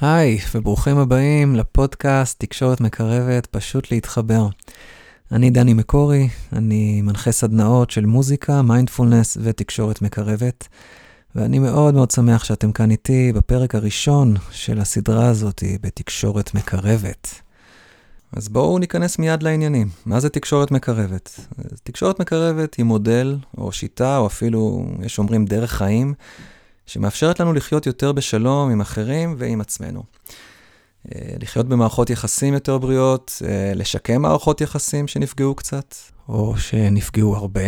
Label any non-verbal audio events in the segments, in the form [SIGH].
היי, וברוכים הבאים לפודקאסט תקשורת מקרבת, פשוט להתחבר. אני דני מקורי, אני מנחה סדנאות של מוזיקה, מיינדפולנס ותקשורת מקרבת, ואני מאוד מאוד שמח שאתם כאן איתי בפרק הראשון של הסדרה הזאת בתקשורת מקרבת. אז בואו ניכנס מיד לעניינים. מה זה תקשורת מקרבת? תקשורת מקרבת היא מודל, או שיטה, או אפילו, יש אומרים, דרך חיים, שמאפשרת לנו לחיות יותר בשלום עם אחרים ועם עצמנו. אה, לחיות במערכות יחסים יותר בריאות, אה, לשקם מערכות יחסים שנפגעו קצת, או שנפגעו הרבה,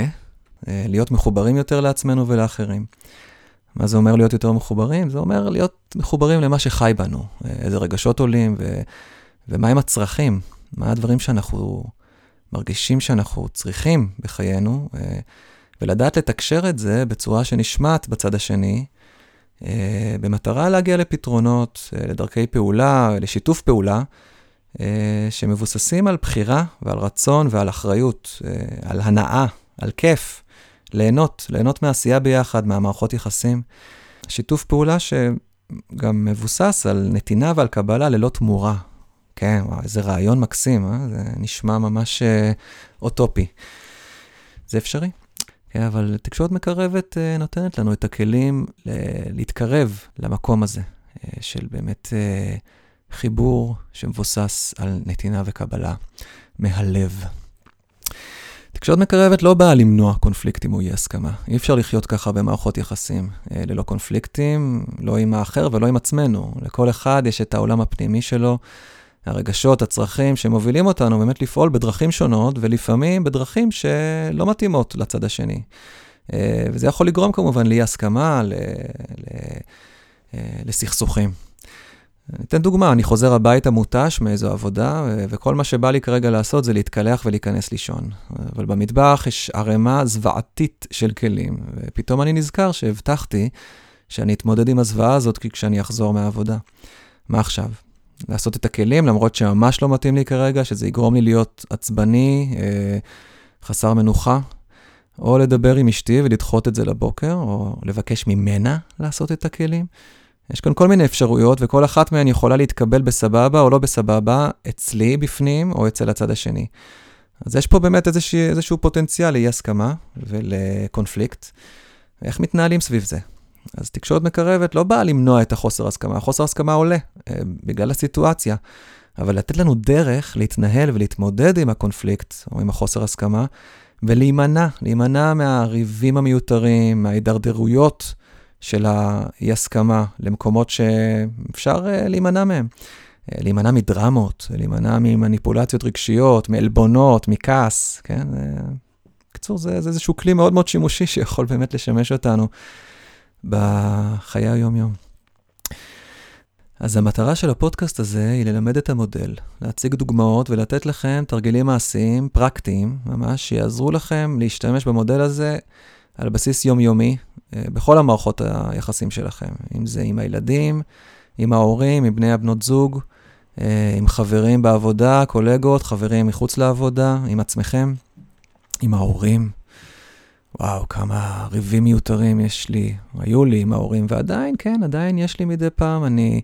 אה, להיות מחוברים יותר לעצמנו ולאחרים. מה זה אומר להיות יותר מחוברים? זה אומר להיות מחוברים למה שחי בנו, איזה רגשות עולים ו... ומהם הצרכים, מה הדברים שאנחנו מרגישים שאנחנו צריכים בחיינו, ולדעת לתקשר את זה בצורה שנשמעת בצד השני, במטרה להגיע לפתרונות, אה, לדרכי פעולה, לשיתוף פעולה, אה, שמבוססים על בחירה ועל רצון ועל אחריות, על הנאה, על כיף, ליהנות, ליהנות מעשייה ביחד, מהמערכות יחסים. שיתוף פעולה שגם מבוסס על נתינה ועל קבלה ללא תמורה. כן, וואו, איזה רעיון מקסים, אה? זה נשמע ממש אוטופי. זה אפשרי. כן, אבל תקשורת מקרבת uh, נותנת לנו את הכלים להתקרב למקום הזה, uh, של באמת uh, חיבור שמבוסס על נתינה וקבלה מהלב. תקשורת מקרבת לא באה למנוע קונפליקטים או אי הסכמה. אי אפשר לחיות ככה במערכות יחסים ללא קונפליקטים, לא עם האחר ולא עם עצמנו. לכל אחד יש את העולם הפנימי שלו. הרגשות, הצרכים שמובילים אותנו באמת לפעול בדרכים שונות, ולפעמים בדרכים שלא מתאימות לצד השני. אה, וזה יכול לגרום כמובן לאי הסכמה, ל... ל... אה, לסכסוכים. אני אתן דוגמה, אני חוזר הביתה מותש מאיזו עבודה, וכל מה שבא לי כרגע לעשות זה להתקלח ולהיכנס לישון. אבל במטבח יש ערימה זוועתית של כלים, ופתאום אני נזכר שהבטחתי שאני אתמודד עם הזוועה הזאת כשאני אחזור מהעבודה. מה עכשיו? לעשות את הכלים, למרות שממש לא מתאים לי כרגע, שזה יגרום לי להיות עצבני, אה, חסר מנוחה, או לדבר עם אשתי ולדחות את זה לבוקר, או לבקש ממנה לעשות את הכלים. יש כאן כל מיני אפשרויות, וכל אחת מהן יכולה להתקבל בסבבה או לא בסבבה, אצלי בפנים או אצל הצד השני. אז יש פה באמת איזשה, איזשהו פוטנציאל לאי הסכמה ולקונפליקט. איך מתנהלים סביב זה? אז תקשורת מקרבת לא באה למנוע את החוסר הסכמה, החוסר הסכמה עולה אה, בגלל הסיטואציה, אבל לתת לנו דרך להתנהל ולהתמודד עם הקונפליקט או עם החוסר הסכמה, ולהימנע, להימנע מהריבים המיותרים, מההידרדרויות של האי-הסכמה למקומות שאפשר uh, להימנע מהם. Uh, להימנע מדרמות, להימנע ממניפולציות רגשיות, מעלבונות, מכעס, כן? בקיצור, זה, זה איזשהו כלי מאוד מאוד שימושי שיכול באמת לשמש אותנו בחיי היום-יום. אז המטרה של הפודקאסט הזה היא ללמד את המודל, להציג דוגמאות ולתת לכם תרגילים מעשיים, פרקטיים, ממש, שיעזרו לכם להשתמש במודל הזה על בסיס יומיומי אה, בכל המערכות היחסים שלכם, אם זה עם הילדים, עם ההורים, עם בני הבנות זוג, אה, עם חברים בעבודה, קולגות, חברים מחוץ לעבודה, עם עצמכם, עם ההורים. וואו, כמה ריבים מיותרים יש לי, היו לי עם ההורים, ועדיין, כן, עדיין יש לי מדי פעם. אני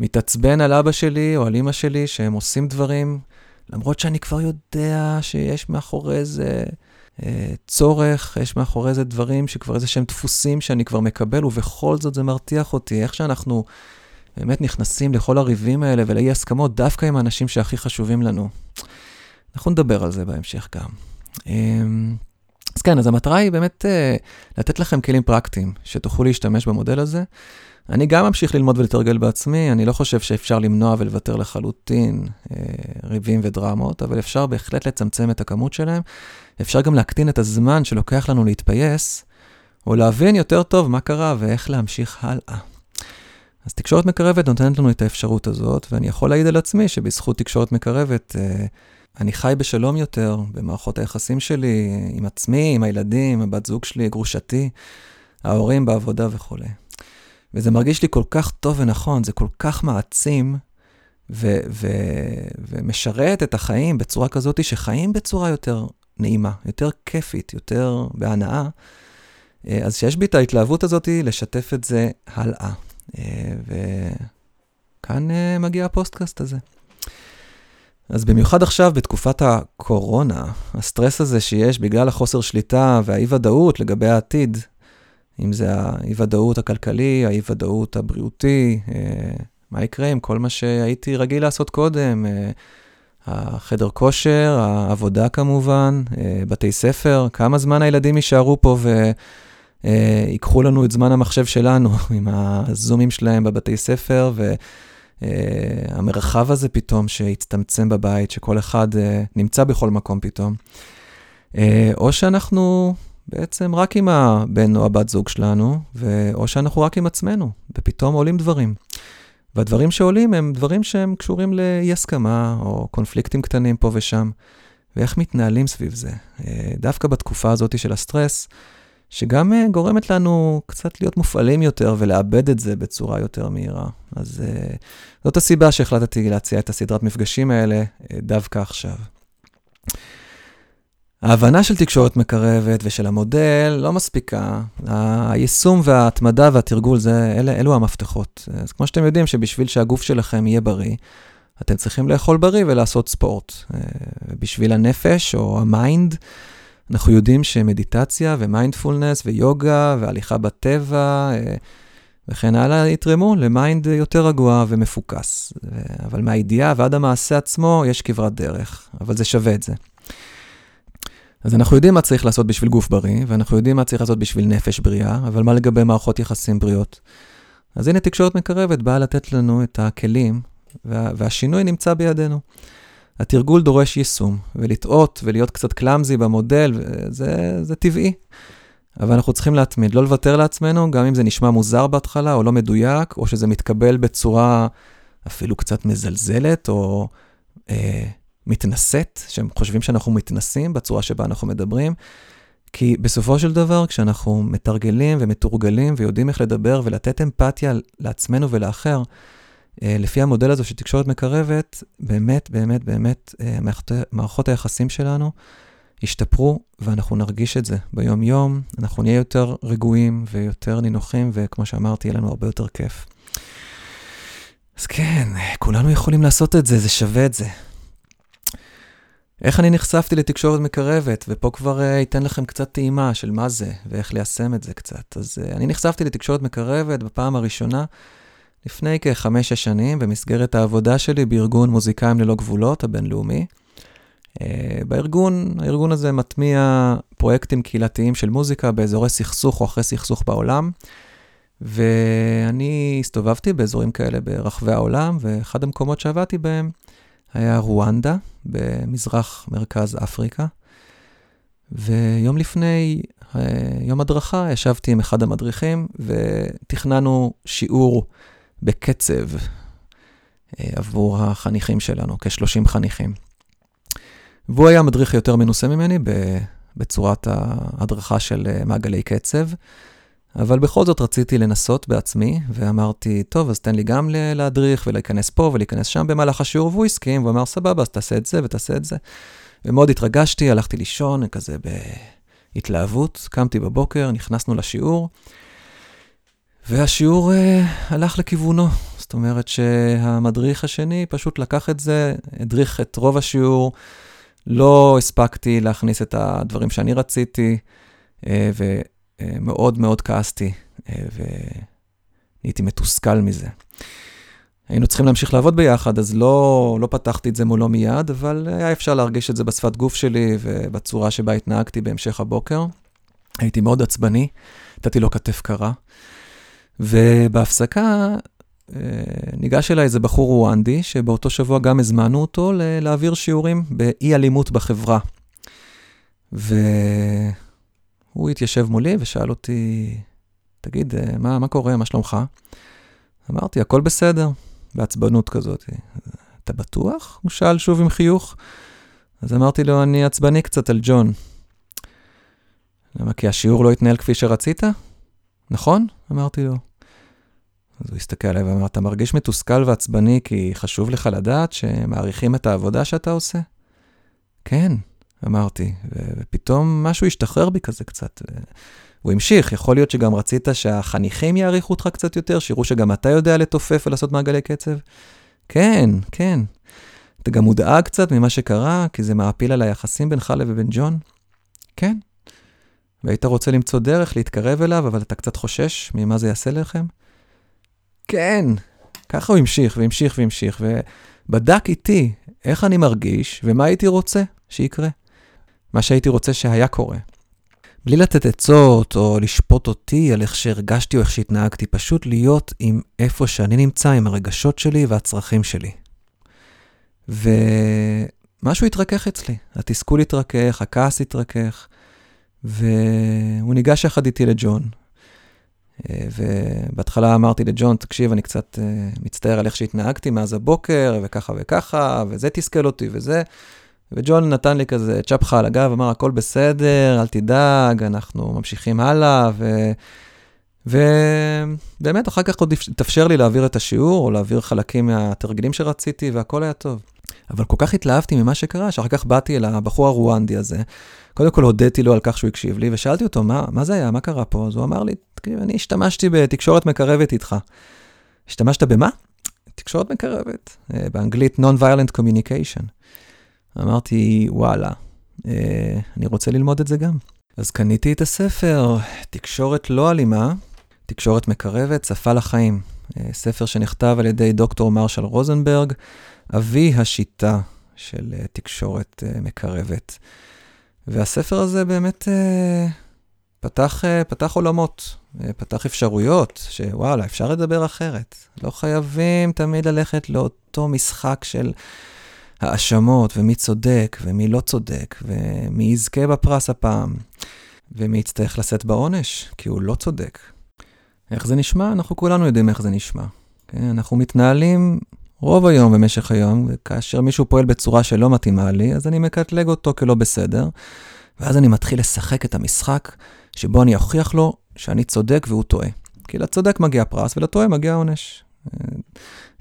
מתעצבן על אבא שלי או על אמא שלי שהם עושים דברים, למרות שאני כבר יודע שיש מאחורי זה אה, צורך, יש מאחורי זה דברים שכבר איזה שהם דפוסים שאני כבר מקבל, ובכל זאת זה מרתיח אותי. איך שאנחנו באמת נכנסים לכל הריבים האלה ולאי הסכמות, דווקא עם האנשים שהכי חשובים לנו. אנחנו נדבר על זה בהמשך גם. אה, אז כן, אז המטרה היא באמת uh, לתת לכם כלים פרקטיים, שתוכלו להשתמש במודל הזה. אני גם ממשיך ללמוד ולתרגל בעצמי, אני לא חושב שאפשר למנוע ולוותר לחלוטין uh, ריבים ודרמות, אבל אפשר בהחלט לצמצם את הכמות שלהם. אפשר גם להקטין את הזמן שלוקח לנו להתפייס, או להבין יותר טוב מה קרה ואיך להמשיך הלאה. אז תקשורת מקרבת נותנת לנו את האפשרות הזאת, ואני יכול להעיד על עצמי שבזכות תקשורת מקרבת, uh, אני חי בשלום יותר במערכות היחסים שלי, עם עצמי, עם הילדים, עם הבת זוג שלי, גרושתי, ההורים בעבודה וכו'. וזה מרגיש לי כל כך טוב ונכון, זה כל כך מעצים ו- ו- ומשרת את החיים בצורה כזאת שחיים בצורה יותר נעימה, יותר כיפית, יותר בהנאה. אז שיש בי את ההתלהבות הזאת לשתף את זה הלאה. כאן אה, מגיע הפודקאסט הזה. אז במיוחד עכשיו, בתקופת הקורונה, הסטרס הזה שיש בגלל החוסר שליטה והאי-ודאות לגבי העתיד, אם זה האי-ודאות הכלכלי, האי-ודאות הבריאותי, אה, מה יקרה עם כל מה שהייתי רגיל לעשות קודם, אה, החדר כושר, העבודה כמובן, בתי ספר, כמה זמן הילדים יישארו פה ו... אה, לנו את זמן המחשב שלנו [LAUGHS] עם הזומים שלהם בבתי ספר, והמרחב הזה פתאום שהצטמצם בבית, שכל אחד אה, נמצא בכל מקום פתאום. אה, או שאנחנו בעצם רק עם הבן או הבת זוג שלנו, או שאנחנו רק עם עצמנו, ופתאום עולים דברים. והדברים שעולים הם דברים שהם קשורים לאי-הסכמה, או קונפליקטים קטנים פה ושם, ואיך מתנהלים סביב זה. דווקא בתקופה הזאת של הסטרס, שגם uh, גורמת לנו קצת להיות מופעלים יותר ולאבד את זה בצורה יותר מהירה. אז uh, זאת הסיבה שהחלטתי להציע את הסדרת מפגשים האלה uh, דווקא עכשיו. ההבנה של תקשורת מקרבת ושל המודל לא מספיקה. היישום וההתמדה והתרגול, זה, אלה, אלו המפתחות. אז כמו שאתם יודעים, שבשביל שהגוף שלכם יהיה בריא, אתם צריכים לאכול בריא ולעשות ספורט. בשביל הנפש או ה mind, אנחנו יודעים שמדיטציה ומיינדפולנס ויוגה והליכה בטבע אה, וכן הלאה יתרמו ל mind יותר רגוע ומפוקס. אבל מהידיעה ועד המעשה עצמו יש כברת דרך, אבל זה שווה את זה. אז אנחנו יודעים מה צריך לעשות בשביל גוף בריא, ואנחנו יודעים מה צריך לעשות בשביל נפש בריאה, אבל מה לגבי מערכות יחסים בריאות? אז הנה תקשורת מקרבת באה לתת לנו את הכלים, וה, והשינוי נמצא בידינו. התרגול דורש יישום, ולטעות ולהיות קצת קלאמזי במודל, זה, זה טבעי. אבל אנחנו צריכים להתמיד, לא לוותר לעצמנו, גם אם זה נשמע מוזר בהתחלה, או לא מדויק, או שזה מתקבל בצורה אפילו קצת מזלזלת, או אה, מתנשאת, שהם חושבים שאנחנו מתנסים בצורה שבה אנחנו מדברים. כי בסופו של דבר, כשאנחנו מתרגלים ומתורגלים ויודעים איך לדבר ולתת אמפתיה לעצמנו ולאחר, לפי המודל הזה של תקשורת מקרבת, באמת, באמת, באמת, אה, מערכות היחסים שלנו ישתפרו, ואנחנו נרגיש את זה ביום-יום, אנחנו נהיה יותר רגועים ויותר נינוחים, וכמו שאמרתי, יהיה לנו הרבה יותר כיף. אז כן, כולנו יכולים לעשות את זה, זה שווה את זה. איך אני נחשפתי לתקשורת מקרבת, ופה כבר uh, אתן לכם קצת טעימה של מה זה, ואיך ליישם את זה קצת. אז אני נחשפתי לתקשורת מקרבת בפעם הראשונה לפני כחמש-שש שנים, במסגרת העבודה שלי בארגון מוזיקאים ללא גבולות הבינלאומי. אה, בארגון, הארגון הזה מטמיע פרויקטים קהילתיים של מוזיקה באזורי סכסוך או אחרי סכסוך בעולם. ואני הסתובבתי באזורים כאלה ברחבי העולם, ואחד המקומות שעבדתי בהם היה רואנדה, במזרח מרכז אפריקה. ויום לפני אה, יום הדרכה ישבתי עם אחד המדריכים ותכננו שיעור בקצב אה, עבור החניכים שלנו, כ-30 חניכים. והוא היה מדריך יותר מנוסה ממני בצורת ההדרכה של אה, מעגלי קצב, אבל בכל זאת רציתי לנסות בעצמי, ואמרתי, טוב, אז תן לי גם להדריך ולהיכנס פה ולהיכנס שם במהלך השיעור, והוא הסכים, והוא אמר, סבבה, אז תעשה את זה ותעשה את זה. ומאוד התרגשתי, הלכתי לישון, כזה בהתלהבות, קמתי בבוקר, נכנסנו לשיעור. והשיעור uh, הלך לכיוונו. זאת אומרת שהמדריך השני פשוט לקח את זה, הדריך את רוב השיעור, לא הספקתי להכניס את הדברים שאני רציתי, uh, ומאוד מאוד כעסתי, uh, והייתי מתוסכל מזה. היינו צריכים להמשיך לעבוד ביחד, אז לא, לא פתחתי את זה מולו מיד, אבל היה אפשר להרגיש את זה בשפת גוף שלי ובצורה שבה התנהגתי בהמשך הבוקר. הייתי מאוד עצבני, נתתי לו כתף קרה. ובהפסקה אה, ניגש אליי איזה בחור רואנדי, שבאותו שבוע גם הזמנו אותו להעביר שיעורים באי אלימות בחברה. והוא התיישב מולי ושאל אותי, תגיד, אה, מה, מה קורה, מה שלומך? אמרתי, הכל בסדר, בעצבנות כזאת. אתה בטוח? הוא שאל שוב עם חיוך. אז אמרתי לו, אני עצבני קצת על ג'ון. למה, כי השיעור לא התנהל כפי שרצית? נכון? אמרתי לו. אז הוא הסתכל עליי ואמר, אתה מרגיש מתוסכל ועצבני כי חשוב לך לדעת שמעריכים את העבודה שאתה עושה? כן, אמרתי, ופתאום משהו השתחרר בי כזה קצת. הוא המשיך, יכול להיות שגם רצית שהחניכים יעריכו אותך קצת יותר, שיראו שגם אתה יודע לתופף ולעשות מעגלי קצב? כן, כן. אתה גם מודאג קצת ממה שקרה, כי זה מעפיל על היחסים בינך לבין ג'ון? כן. והיית רוצה למצוא דרך להתקרב אליו, אבל אתה קצת חושש ממה זה יעשה לכם? כן. ככה הוא המשיך והמשיך והמשיך, ובדק איתי איך אני מרגיש ומה הייתי רוצה שיקרה. מה שהייתי רוצה שהיה קורה. בלי לתת עצות או לשפוט אותי על איך שהרגשתי או איך שהתנהגתי, פשוט להיות עם איפה שאני נמצא, עם הרגשות שלי והצרכים שלי. ומשהו התרכך אצלי, התסכול התרכך, הכעס התרכך, והוא ניגש יחד איתי לג'ון. ובהתחלה אמרתי לג'ון, תקשיב, אני קצת אה, מצטער על איך שהתנהגתי מאז הבוקר, וככה וככה, וזה תסכל אותי וזה. וג'ון נתן לי כזה צ'פחה על הגב, אמר, הכל בסדר, אל תדאג, אנחנו ממשיכים הלאה, ו... ובאמת, אחר כך עוד התאפשר לי להעביר את השיעור, או להעביר חלקים מהתרגילים שרציתי, והכל היה טוב. אבל כל כך התלהבתי ממה שקרה, שאחר כך באתי אל הבחור הרואנדי הזה. קודם כל הודיתי לו על כך שהוא הקשיב לי, ושאלתי אותו, מה, מה זה היה? מה קרה פה? אז הוא אמר לי, תקשיב, אני השתמשתי בתקשורת מקרבת איתך. השתמשת במה? תקשורת מקרבת, אה, באנגלית Non-Violent Communication. אמרתי, וואלה, אה, אני רוצה ללמוד את זה גם. אז קניתי את הספר, תקשורת לא אלימה, תקשורת מקרבת, שפה לחיים. אה, ספר שנכתב על ידי דוקטור מרשל רוזנברג, אבי השיטה של אה, תקשורת מקרבת. והספר הזה באמת פתח, פתח עולמות, פתח אפשרויות, שוואלה, אפשר לדבר אחרת. לא חייבים תמיד ללכת לאותו משחק של... האשמות, ומי צודק, ומי לא צודק, ומי יזכה בפרס הפעם, ומי יצטרך לשאת בעונש, כי הוא לא צודק. איך זה נשמע? אנחנו כולנו יודעים איך זה נשמע. כן? אנחנו מתנהלים רוב היום במשך היום, וכאשר מישהו פועל בצורה שלא מתאימה לי, אז אני מקטלג אותו כלא בסדר, ואז אני מתחיל לשחק את המשחק שבו אני אוכיח לו שאני צודק והוא טועה. כי לצודק מגיע פרס ולטועה מגיע עונש.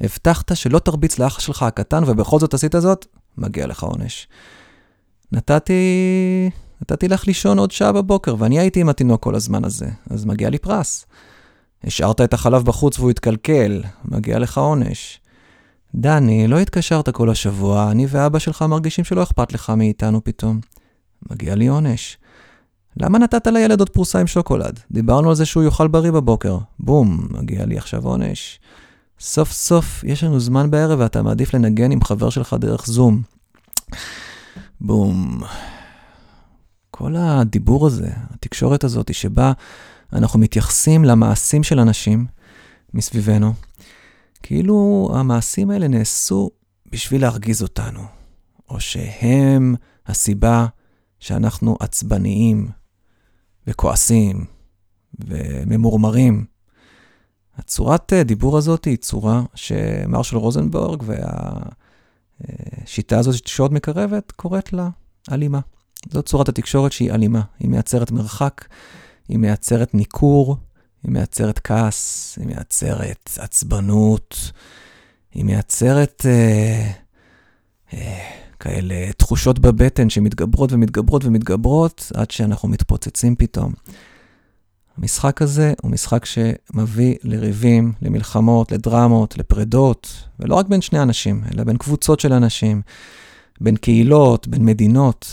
הבטחת שלא תרביץ לאח שלך הקטן, ובכל זאת עשית זאת, מגיע לך עונש. נתתי, נתתי לך לישון עוד שעה בבוקר, ואני הייתי עם התינוק כל הזמן הזה, אז מגיע לי פרס. השארת את החלב בחוץ והוא התקלקל, מגיע לך עונש. דני, לא התקשרת כל השבוע, אני ואבא שלך מרגישים שלא אכפת לך מאיתנו פתאום. מגיע לי עונש. למה נתת לילד עוד פרוסה עם שוקולד? דיברנו על זה שהוא יאכל בריא בבוקר. בום, מגיע לי עכשיו עונש. סוף סוף יש לנו זמן בערב ואתה מעדיף לנגן עם חבר שלך דרך זום. בום. כל הדיבור הזה, התקשורת הזאת, שבה אנחנו מתייחסים למעשים של אנשים מסביבנו, כאילו המעשים האלה נעשו בשביל להרגיז אותנו, או שהם הסיבה שאנחנו עצבניים וכועסים וממורמרים. הצורת אה, דיבור הזאת היא צורה שמרשל רוזנבורג והשיטה הזאת שתקשורת מקרבת קוראת לה אלימה. זאת צורת התקשורת שהיא אלימה. היא מייצרת מרחק, היא מייצרת ניכור, היא מייצרת כעס, היא מייצרת עצבנות, היא מייצרת אה, אה, כאלה תחושות בבטן שמתגברות ומתגברות ומתגברות עד שאנחנו מתפוצצים פתאום. המשחק הזה הוא משחק שמביא לריבים, למלחמות, לדרמות, לפרדות, ולא רק בין שני אנשים, אלא בין קבוצות של אנשים, בין קהילות, בין מדינות.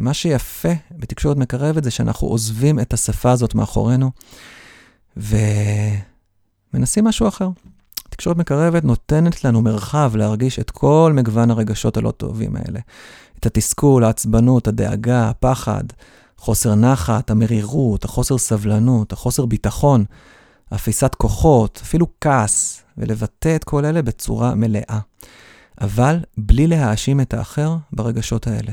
מה שיפה בתקשורת מקרבת זה שאנחנו עוזבים את השפה הזאת מאחורינו ומנסים משהו אחר. תקשורת מקרבת נותנת לנו מרחב להרגיש את כל מגוון הרגשות הלא טובים האלה. את התסכול, העצבנות, הדאגה, הפחד, חוסר נחת, המרירות, החוסר סבלנות, החוסר ביטחון, אפיסת כוחות, אפילו כעס, ולבטא את כל אלה בצורה מלאה. אבל בלי להאשים את האחר ברגשות האלה.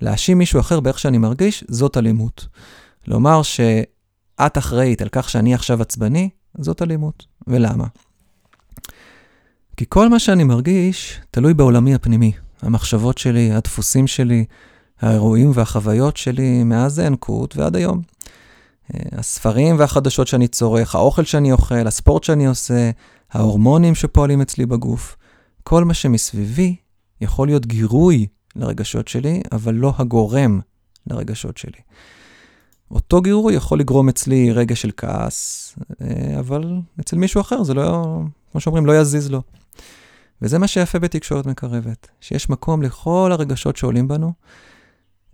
להאשים מישהו אחר באיך שאני מרגיש, זאת אלימות. לומר שאת אחראית על כך שאני עכשיו עצבני, זאת אלימות. ולמה? כי כל מה שאני מרגיש תלוי בעולמי הפנימי. המחשבות שלי, הדפוסים שלי, האירועים והחוויות שלי מאז האנקות ועד היום. אה, הספרים והחדשות שאני צורך, האוכל שאני אוכל, הספורט שאני עושה, ההורמונים שפועלים אצלי בגוף, כל מה שמסביבי יכול להיות גירוי לרגשות שלי, אבל לא הגורם לרגשות שלי. אותו גירוי יכול לגרום אצלי רגע של כעס, אה, אבל אצל מישהו אחר זה לא, כמו שאומרים, לא יזיז לו. וזה מה שיפה בתקשורת מקרבת, שיש מקום לכל הרגשות שעולים בנו,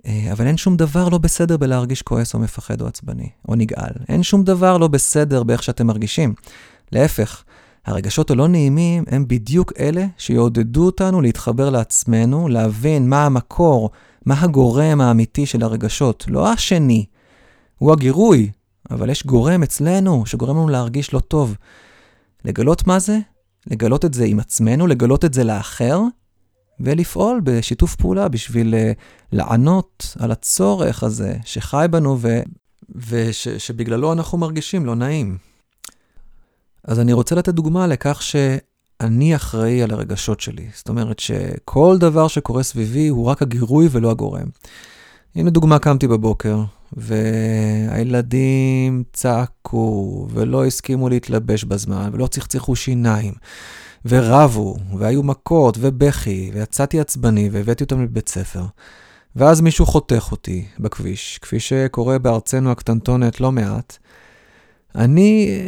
אה, אבל אין שום דבר לא בסדר בלהרגיש כועס או מפחד או עצבני, או נגעל. אין שום דבר לא בסדר באיך שאתם מרגישים. להפך, הרגשות הלא נעימים הם בדיוק אלה שיעודדו אותנו להתחבר לעצמנו, להבין מה המקור, מה הגורם האמיתי של הרגשות, לא השני. הוא הגירוי, אבל יש גורם אצלנו שגורם לנו להרגיש לא טוב. לגלות מה זה, לגלות את זה עם עצמנו, לגלות את זה לאחר, ולפעול בשיתוף פעולה בשביל uh, לענות על הצורך הזה שחי בנו ושבגללו וש, אנחנו מרגישים לא נעים. אז אני רוצה לתת דוגמה לכך שאני אחראי על הרגשות שלי. זאת אומרת שכל דבר שקורה סביבי הוא רק הגירוי ולא הגורם. הנה דוגמה, קמתי בבוקר, והילדים צעקו, ולא הסכימו להתלבש בזמן, ולא צחצחו שיניים, ורבו, והיו מכות, ובכי, ויצאתי עצבני, והבאתי אותם לבית ספר. ואז מישהו חותך אותי בכביש, כפי שקורה בארצנו הקטנטונת לא מעט. אני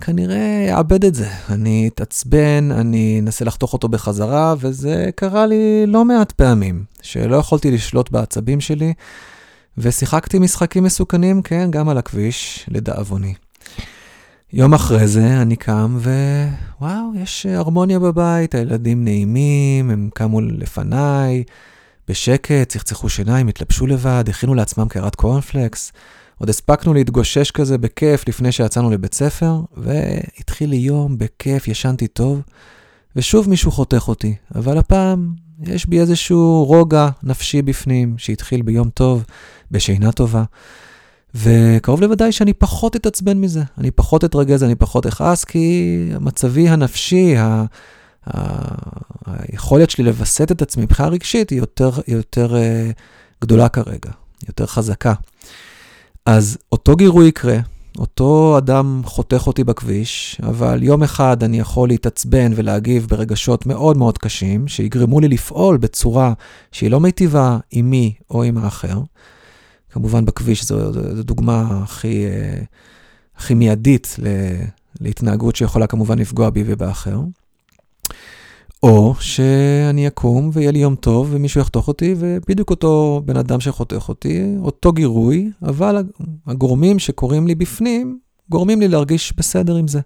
כנראה אאבד את זה. אני אתעצבן, אני אנסה לחתוך אותו בחזרה, וזה קרה לי לא מעט פעמים, שלא יכולתי לשלוט בעצבים שלי, ושיחקתי משחקים מסוכנים, כן, גם על הכביש, לדאבוני. יום אחרי זה אני קם ווואו, יש הרמוניה בבית, הילדים נעימים, הם קמו לפניי, בשקט, צחצחו שיניים, התלבשו לבד, הכינו לעצמם קערת קורנפלקס. עוד הספקנו להתגושש כזה בכיף לפני שיצאנו לבית ספר, והתחיל לי יום בכיף, ישנתי טוב, ושוב מישהו חותך אותי, אבל הפעם יש בי איזשהו רוגע נפשי בפנים, שהתחיל ביום טוב, בשינה טובה. וקרוב לוודאי שאני פחות אתעצבן מזה, אני פחות אתרגז, אני פחות אכעס, כי מצבי הנפשי, ה... ה... היכולת שלי לווסת את עצמי מבחינה רגשית היא יותר, יותר uh, גדולה כרגע, יותר חזקה. אז אותו גירוי יקרה, אותו אדם חותך אותי בכביש, אבל יום אחד אני יכול להתעצבן ולהגיב ברגשות מאוד מאוד קשים, שיגרמו לי לפעול בצורה שהיא לא מיטיבה עם מי או עם האחר. כמובן בכביש זו, זו, זו דוגמה הכי, אה, הכי מיידית להתנהגות שיכולה כמובן לפגוע בי ובאחר. או שאני אקום ויהיה לי יום טוב ומישהו יחתוך אותי, ובדיוק אותו בן אדם שחותך אותי, אותו גירוי, אבל הגורמים שקורים לי בפנים, גורמים לי להרגיש בסדר עם זה.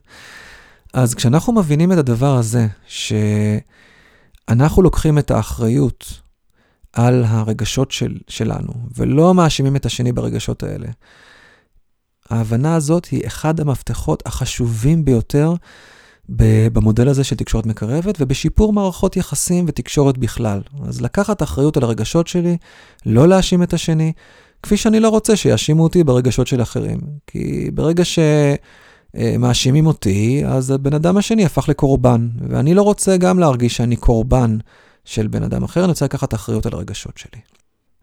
אז כשאנחנו מבינים את הדבר הזה, שאנחנו לוקחים את האחריות על הרגשות של, שלנו, ולא מאשימים את השני ברגשות האלה, ההבנה הזאת היא אחד המפתחות החשובים ביותר במודל הזה של תקשורת מקרבת ובשיפור מערכות יחסים ותקשורת בכלל. אז לקחת אחריות על הרגשות שלי, לא להאשים את השני, כפי שאני לא רוצה שיאשימו אותי ברגשות של אחרים. כי ברגע שמאשימים אותי, אז הבן אדם השני הפך לקורבן, ואני לא רוצה גם להרגיש שאני קורבן של בן אדם אחר, אני רוצה לקחת אחריות על הרגשות שלי.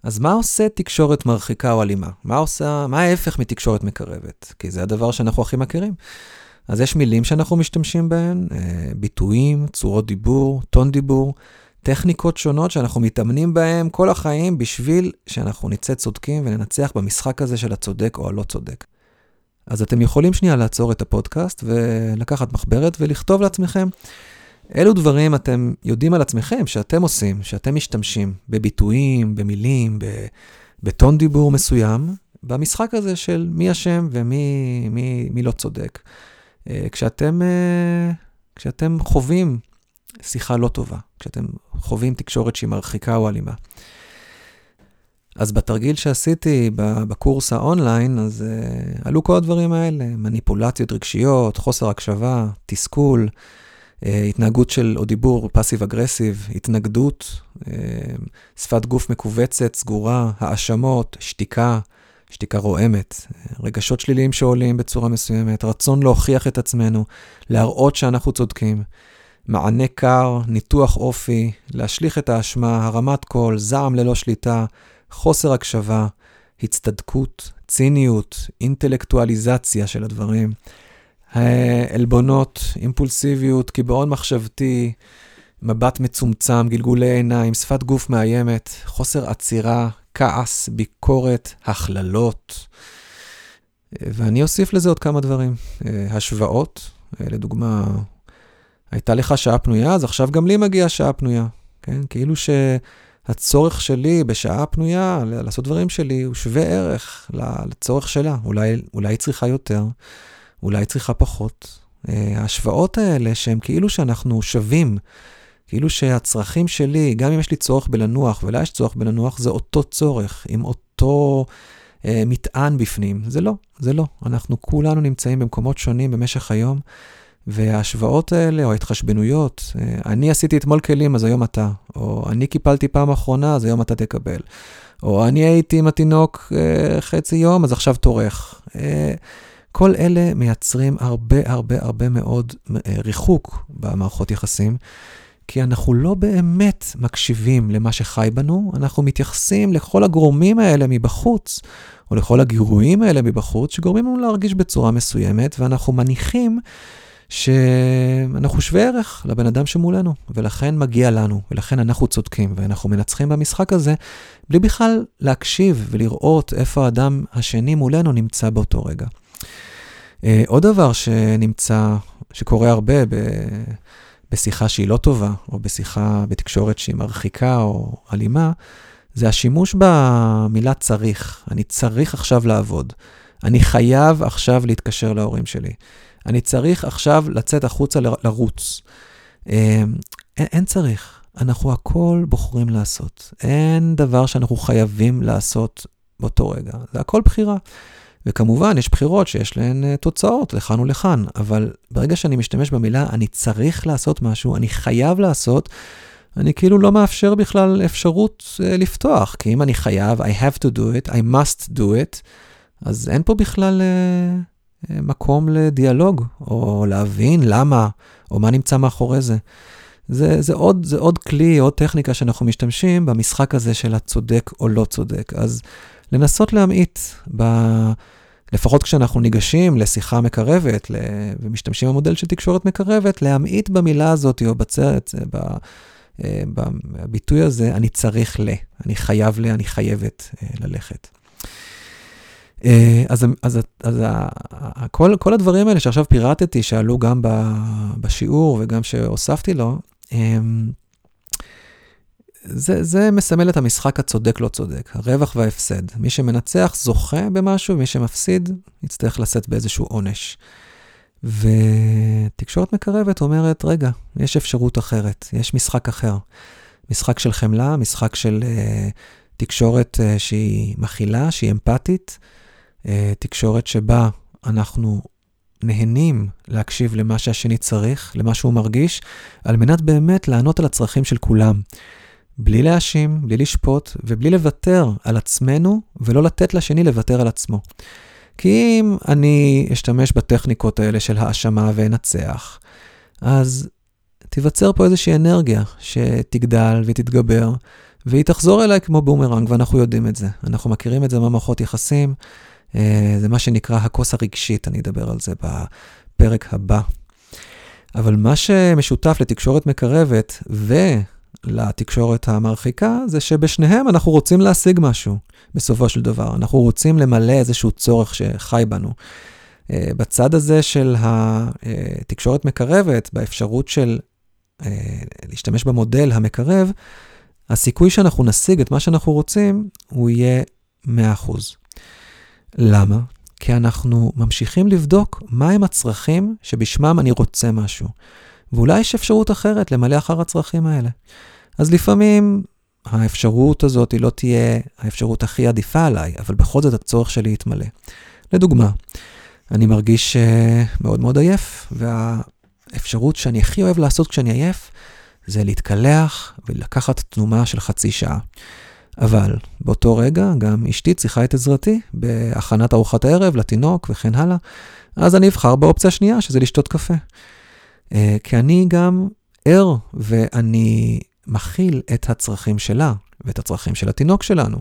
אז מה עושה תקשורת מרחיקה או אלימה? מה עושה, מה ההפך מתקשורת מקרבת? כי זה הדבר שאנחנו הכי מכירים. אז יש מילים שאנחנו משתמשים בהן, אה, ביטויים, צורות דיבור, טון דיבור, טכניקות שונות שאנחנו מתאמנים בהן כל החיים בשביל שאנחנו נצא צודקים וננצח במשחק הזה של הצודק או הלא צודק. אז אתם יכולים שנייה לעצור את הפודקאסט ולקחת מחברת ולכתוב לעצמכם אילו דברים אתם יודעים על עצמכם שאתם עושים, שאתם משתמשים בביטויים, במילים, בטון דיבור מסוים, במשחק הזה של מי אשם ומי מי, מי לא צודק. אה, כשאתם, אה, כשאתם חווים שיחה לא טובה, כשאתם חווים תקשורת שהיא מרחיקה או אלימה. אז בתרגיל שעשיתי בקורס האונליין, אז uh, עלו כל הדברים האלה, מניפולציות רגשיות, חוסר הקשבה, תסכול, התנהגות של, או דיבור פאסיב אגרסיב, התנגדות, שפת גוף מכווצת, סגורה, האשמות, שתיקה, שתיקה רועמת, רגשות שליליים שעולים בצורה מסוימת, רצון להוכיח את עצמנו, להראות שאנחנו צודקים, מענה קר, ניתוח אופי, להשליך את האשמה, הרמת קול, זעם ללא שליטה, חוסר הקשבה, הצטדקות, ציניות, אינטלקטואליזציה של הדברים, עלבונות, אימפולסיביות, קיבעון מחשבתי, מבט מצומצם, גלגולי עיניים, שפת גוף מאיימת, חוסר עצירה, כעס, ביקורת, הכללות. ואני אוסיף לזה עוד כמה דברים. השוואות, לדוגמה, הייתה לך שעה פנויה, אז עכשיו גם לי מגיעה שעה פנויה. כן? כאילו שהצורך שלי בשעה פנויה לעשות דברים שלי הוא שווה ערך לצורך שלה. אולי, אולי היא צריכה יותר, אולי היא צריכה פחות. ההשוואות האלה שהן כאילו שאנחנו שווים, כאילו שהצרכים שלי, גם אם יש לי צורך בלנוח ולה יש צורך בלנוח, זה אותו צורך, עם אותו אה, מטען בפנים. זה לא, זה לא. אנחנו כולנו נמצאים במקומות שונים במשך היום, וההשוואות האלה, או ההתחשבנויות, אה, אני עשיתי אתמול כלים, אז היום אתה, או אני קיפלתי פעם אחרונה, אז היום אתה תקבל. או אני הייתי עם התינוק אה, חצי יום, אז עכשיו תורך. אה, כל אלה מייצרים הרבה הרבה הרבה מאוד אה, ריחוק במערכות יחסים, כי אנחנו לא באמת מקשיבים למה שחי בנו, אנחנו מתייחסים לכל הגורמים האלה מבחוץ, או לכל הגירויים האלה מבחוץ, שגורמים לנו להרגיש בצורה מסוימת, ואנחנו מניחים שאנחנו שווה ערך לבן אדם שמולנו, ולכן מגיע לנו, ולכן אנחנו צודקים, ואנחנו מנצחים במשחק הזה, בלי בכלל להקשיב ולראות איפה האדם השני מולנו נמצא באותו רגע. Uh, עוד דבר שנמצא, שקורה הרבה ב, בשיחה שהיא לא טובה, או בשיחה בתקשורת שהיא מרחיקה או אלימה, זה השימוש במילה צריך. אני צריך עכשיו לעבוד. אני חייב עכשיו להתקשר להורים שלי. אני צריך עכשיו לצאת החוצה לרוץ. אין, אין צריך. אנחנו הכל בוחרים לעשות. אין דבר שאנחנו חייבים לעשות באותו רגע. זה הכל בחירה. וכמובן, יש בחירות שיש להן uh, תוצאות לכאן ולכאן, אבל ברגע שאני משתמש במילה אני צריך לעשות משהו, אני חייב לעשות, אני כאילו לא מאפשר בכלל אפשרות uh, לפתוח, כי אם אני חייב, I have to do it, I must do it, אז אין פה בכלל uh, מקום לדיאלוג, או להבין למה, או מה נמצא מאחורי זה. זה, זה, עוד, זה עוד כלי, עוד טכניקה שאנחנו משתמשים במשחק הזה של הצודק או לא צודק. אז לנסות להמעיט, ב... לפחות כשאנחנו ניגשים לשיחה מקרבת ל... ומשתמשים במודל של תקשורת מקרבת, להמעיט במילה הזאת או בצרת, ב... אה, בביטוי הזה, אני צריך ל, אני חייב ל, אני חייבת אה, ללכת. אה, אז, אז, אז כל, כל הדברים האלה שעכשיו פירטתי, שעלו גם בשיעור וגם שהוספתי לו, זה, זה מסמל את המשחק הצודק לא צודק, הרווח וההפסד. מי שמנצח זוכה במשהו, מי שמפסיד יצטרך לשאת באיזשהו עונש. ותקשורת מקרבת אומרת, רגע, יש אפשרות אחרת, יש משחק אחר. משחק של חמלה, משחק של uh, תקשורת uh, שהיא מכילה, שהיא אמפתית, uh, תקשורת שבה אנחנו נהנים להקשיב למה שהשני צריך, למה שהוא מרגיש, על מנת באמת לענות על הצרכים של כולם. בלי להאשים, בלי לשפוט ובלי לוותר על עצמנו ולא לתת לשני לוותר על עצמו. כי אם אני אשתמש בטכניקות האלה של האשמה ואנצח, אז תיווצר פה איזושהי אנרגיה שתגדל ותתגבר, והיא תחזור אליי כמו בומרנג, ואנחנו יודעים את זה. אנחנו מכירים את זה במערכות יחסים, אה, זה מה שנקרא הכוס הרגשית, אני אדבר על זה בפרק הבא. אבל מה שמשותף לתקשורת מקרבת ו... לתקשורת המרחיקה, זה שבשניהם אנחנו רוצים להשיג משהו, בסופו של דבר. אנחנו רוצים למלא איזשהו צורך שחי בנו. אה, בצד הזה של התקשורת מקרבת, באפשרות של אה, להשתמש במודל המקרב, הסיכוי שאנחנו נשיג את מה שאנחנו רוצים, הוא יהיה 100%. למה? כי אנחנו ממשיכים לבדוק מהם הצרכים שבשמם אני רוצה משהו. ואולי יש אפשרות אחרת למלא אחר הצרכים האלה. אז לפעמים האפשרות הזאת היא לא תהיה האפשרות הכי עדיפה עליי, אבל בכל זאת הצורך שלי יתמלא. לדוגמה, אני מרגיש uh, מאוד מאוד עייף, והאפשרות שאני הכי אוהב לעשות כשאני עייף, זה להתקלח ולקחת תנומה של חצי שעה. אבל באותו רגע גם אשתי צריכה את עזרתי בהכנת ארוחת הערב לתינוק וכן הלאה, אז אני אבחר באופציה השנייה, שזה לשתות קפה. Uh, כי אני גם ער ואני מכיל את הצרכים שלה ואת הצרכים של התינוק שלנו.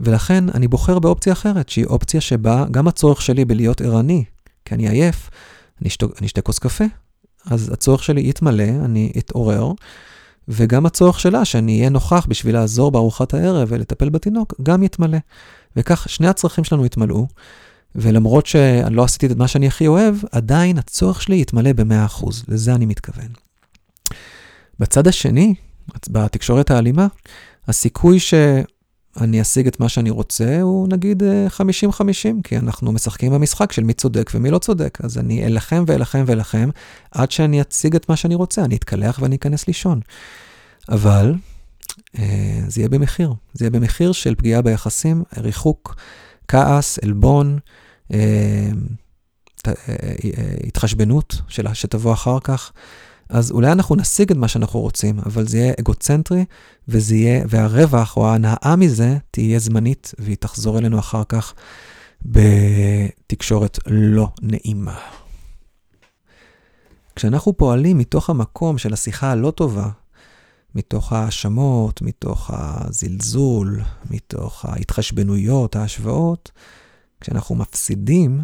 ולכן אני בוחר באופציה אחרת, שהיא אופציה שבה גם הצורך שלי בלהיות ערני, כי אני עייף, אני אשתה כוס קפה, אז הצורך שלי יתמלא, אני אתעורר, וגם הצורך שלה שאני אהיה נוכח בשביל לעזור בארוחת הערב ולטפל בתינוק, גם יתמלא. וכך שני הצרכים שלנו יתמלאו, ולמרות שאני לא עשיתי את מה שאני הכי אוהב, עדיין הצורך שלי יתמלא ב-100%, לזה אני מתכוון. בצד השני, בתקשורת האלימה, הסיכוי שאני אשיג את מה שאני רוצה הוא נגיד 50-50, כי אנחנו משחקים במשחק של מי צודק ומי לא צודק. אז אני אלחם ואלחם ואלחם עד שאני אציג את מה שאני רוצה, אני אתקלח ואני אכנס לישון. אבל אה, זה יהיה במחיר, זה יהיה במחיר של פגיעה ביחסים, ריחוק, כעס, עלבון, אה, אה, התחשבנות שלה שתבוא אחר כך. אז אולי אנחנו נשיג את מה שאנחנו רוצים, אבל זה יהיה אגוצנטרי, וזה יהיה, והרווח או ההנאה מזה תהיה זמנית, והיא תחזור אלינו אחר כך בתקשורת לא נעימה. כשאנחנו פועלים מתוך המקום של השיחה הלא טובה, מתוך ההאשמות, מתוך הזלזול, מתוך ההתחשבנויות, ההשוואות, כשאנחנו מפסידים,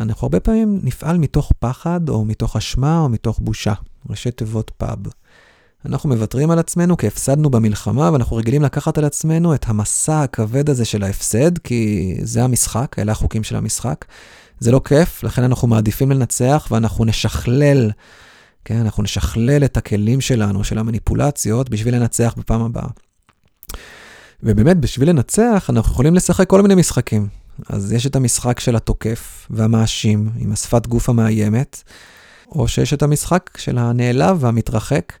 אנחנו הרבה פעמים נפעל מתוך פחד, או מתוך אשמה, או מתוך בושה. ראשי תיבות פאב. אנחנו מוותרים על עצמנו כי הפסדנו במלחמה, ואנחנו רגילים לקחת על עצמנו את המסע הכבד הזה של ההפסד, כי זה המשחק, אלה החוקים של המשחק. זה לא כיף, לכן אנחנו מעדיפים לנצח, ואנחנו נשכלל, כן, אנחנו נשכלל את הכלים שלנו, של המניפולציות, בשביל לנצח בפעם הבאה. ובאמת, בשביל לנצח, אנחנו יכולים לשחק כל מיני משחקים. אז יש את המשחק של התוקף והמאשים, עם השפת גוף המאיימת, או שיש את המשחק של הנעלב והמתרחק,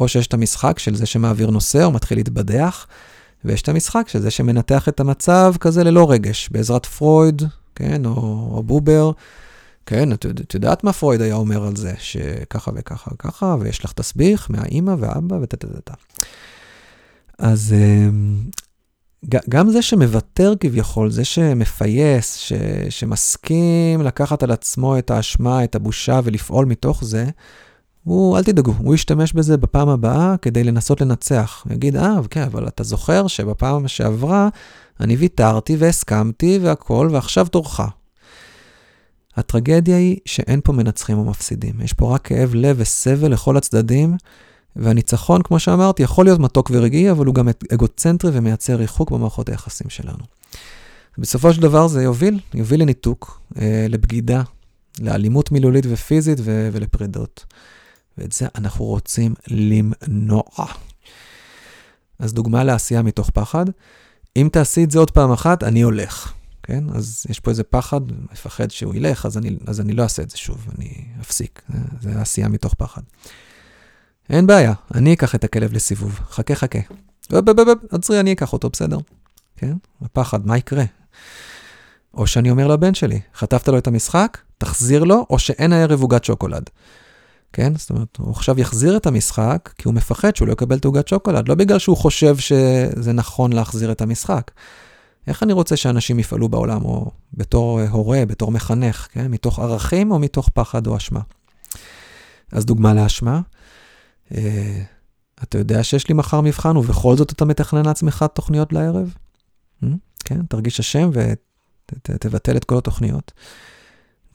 או שיש את המשחק של זה שמעביר נושא או מתחיל להתבדח, ויש את המשחק של זה שמנתח את המצב כזה ללא רגש, בעזרת פרויד, כן, או, או בובר. כן, את, את יודעת מה פרויד היה אומר על זה, שככה וככה וככה, ויש לך תסביך מהאימא והאבא וטטטטה. אז אמ, גם זה שמוותר כביכול, זה שמפייס, ש, שמסכים לקחת על עצמו את האשמה, את הבושה ולפעול מתוך זה, הוא, אל תדאגו, הוא ישתמש בזה בפעם הבאה כדי לנסות לנצח. הוא יגיד, אה, כן, אבל אתה זוכר שבפעם שעברה אני ויתרתי והסכמתי והכול, ועכשיו תורך. הטרגדיה היא שאין פה מנצחים או מפסידים. יש פה רק כאב לב וסבל לכל הצדדים, והניצחון, כמו שאמרתי, יכול להיות מתוק ורגעי, אבל הוא גם אגוצנטרי ומייצר ריחוק במערכות היחסים שלנו. בסופו של דבר זה יוביל, יוביל לניתוק, אה, לבגידה, לאלימות מילולית ופיזית ו- ולפרידות. ואת זה אנחנו רוצים למנוע. אז דוגמה לעשייה מתוך פחד, אם תעשי את זה עוד פעם אחת, אני הולך. כן? אז יש פה איזה פחד, מפחד שהוא ילך, אז אני, אז אני לא אעשה את זה שוב, אני אפסיק. זה, זה עשייה מתוך פחד. אין בעיה, אני אקח את הכלב לסיבוב. חכה, חכה. עצרי, אני אקח אותו, בסדר. כן? הפחד, מה יקרה? או שאני אומר לבן שלי, חטפת לו את המשחק, תחזיר לו, או שאין הערב עוגת שוקולד. כן? זאת אומרת, הוא עכשיו יחזיר את המשחק, כי הוא מפחד שהוא לא יקבל את עוגת שוקולד, לא בגלל שהוא חושב שזה נכון להחזיר את המשחק. איך אני רוצה שאנשים יפעלו בעולם, או בתור הורה, בתור מחנך, כן? מתוך ערכים או מתוך פחד או אשמה? אז דוגמה לאשמה, אה, אתה יודע שיש לי מחר מבחן ובכל זאת אתה מתכנן לעצמך תוכניות לערב? אה? כן, תרגיש אשם ותבטל את כל התוכניות.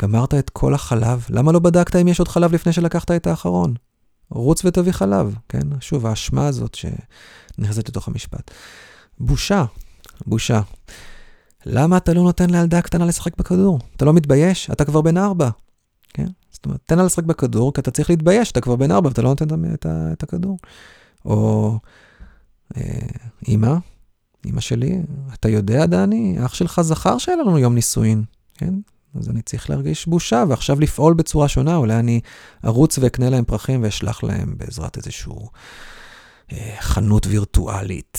גמרת את כל החלב, למה לא בדקת אם יש עוד חלב לפני שלקחת את האחרון? רוץ ותביא חלב, כן? שוב, האשמה הזאת שנכנסת לתוך המשפט. בושה, בושה. למה אתה לא נותן לילדה קטנה לשחק בכדור? אתה לא מתבייש? אתה כבר בן ארבע, כן? זאת אומרת, תן לה לשחק בכדור, כי אתה צריך להתבייש, אתה כבר בן ארבע ואתה לא נותן את, את הכדור. או אה, אמא, אמא שלי, אתה יודע, דני, אח שלך זכר שהיה לנו יום נישואין, כן? אז אני צריך להרגיש בושה, ועכשיו לפעול בצורה שונה, אולי אני ארוץ ואקנה להם פרחים ואשלח להם בעזרת איזשהו אה, חנות וירטואלית.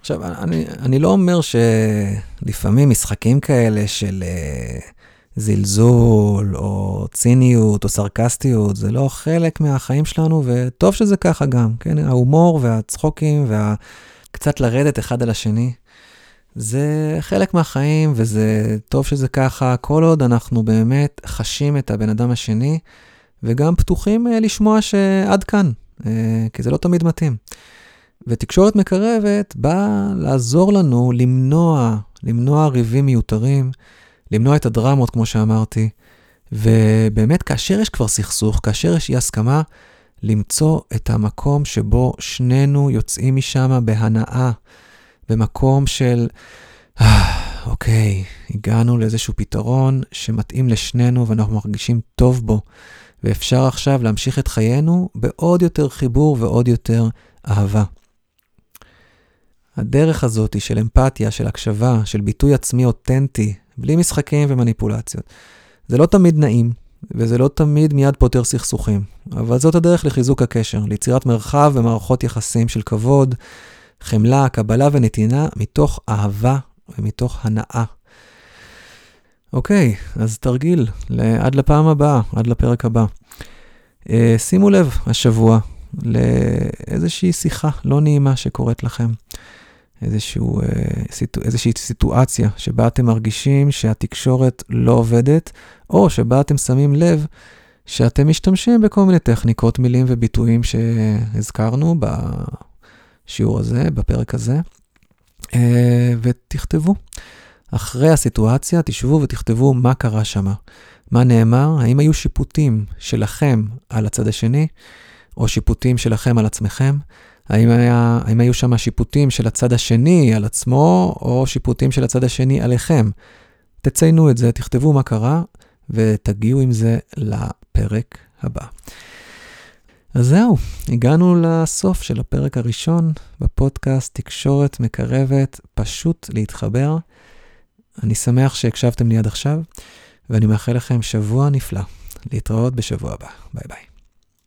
עכשיו, אני, אני לא אומר שלפעמים משחקים כאלה של... אה, זלזול, או ציניות, או סרקסטיות, זה לא חלק מהחיים שלנו, וטוב שזה ככה גם, כן? ההומור והצחוקים והקצת לרדת אחד על השני, זה חלק מהחיים, וזה טוב שזה ככה, כל עוד אנחנו באמת חשים את הבן אדם השני, וגם פתוחים אה, לשמוע שעד כאן, אה, כי זה לא תמיד מתאים. ותקשורת מקרבת באה לעזור לנו למנוע, למנוע ריבים מיותרים. למנוע את הדרמות, כמו שאמרתי, ובאמת, כאשר יש כבר סכסוך, כאשר יש אי הסכמה, למצוא את המקום שבו שנינו יוצאים משם בהנאה, במקום של, אה, אוקיי, הגענו לאיזשהו פתרון שמתאים לשנינו ואנחנו מרגישים טוב בו, ואפשר עכשיו להמשיך את חיינו בעוד יותר חיבור ועוד יותר אהבה. הדרך הזאת של אמפתיה, של הקשבה, של ביטוי עצמי אותנטי, בלי משחקים ומניפולציות. זה לא תמיד נעים, וזה לא תמיד מיד פותר סכסוכים, אבל זאת הדרך לחיזוק הקשר, ליצירת מרחב ומערכות יחסים של כבוד, חמלה, קבלה ונתינה, מתוך אהבה ומתוך הנאה. אוקיי, אז תרגיל, עד לפעם הבאה, עד לפרק הבא. Uh, שימו לב השבוע לאיזושהי שיחה לא נעימה שקורית לכם. איזשהו, uh, סיטו, איזושהי סיטואציה שבה אתם מרגישים שהתקשורת לא עובדת, או שבה אתם שמים לב שאתם משתמשים בכל מיני טכניקות, מילים וביטויים שהזכרנו בשיעור הזה, בפרק הזה, uh, ותכתבו. אחרי הסיטואציה, תשבו ותכתבו מה קרה שם. מה נאמר? האם היו שיפוטים שלכם על הצד השני, או שיפוטים שלכם על עצמכם? האם, היו שם שיפוטים של הצד השני על עצמו, או שיפוטים של הצד השני עליכם? תציינו את זה, תכתבו מה קרה, ותגיעו עם זה לפרק הבא. אז זהו, הגענו לסוף של הפרק הראשון בפודקאסט תקשורת מקרבת, פשוט להתחבר. אני שמח שהקשבתם לי עד עכשיו, ואני מאחל לכם שבוע נפלא. להתראות בשבוע הבא. ביי ביי.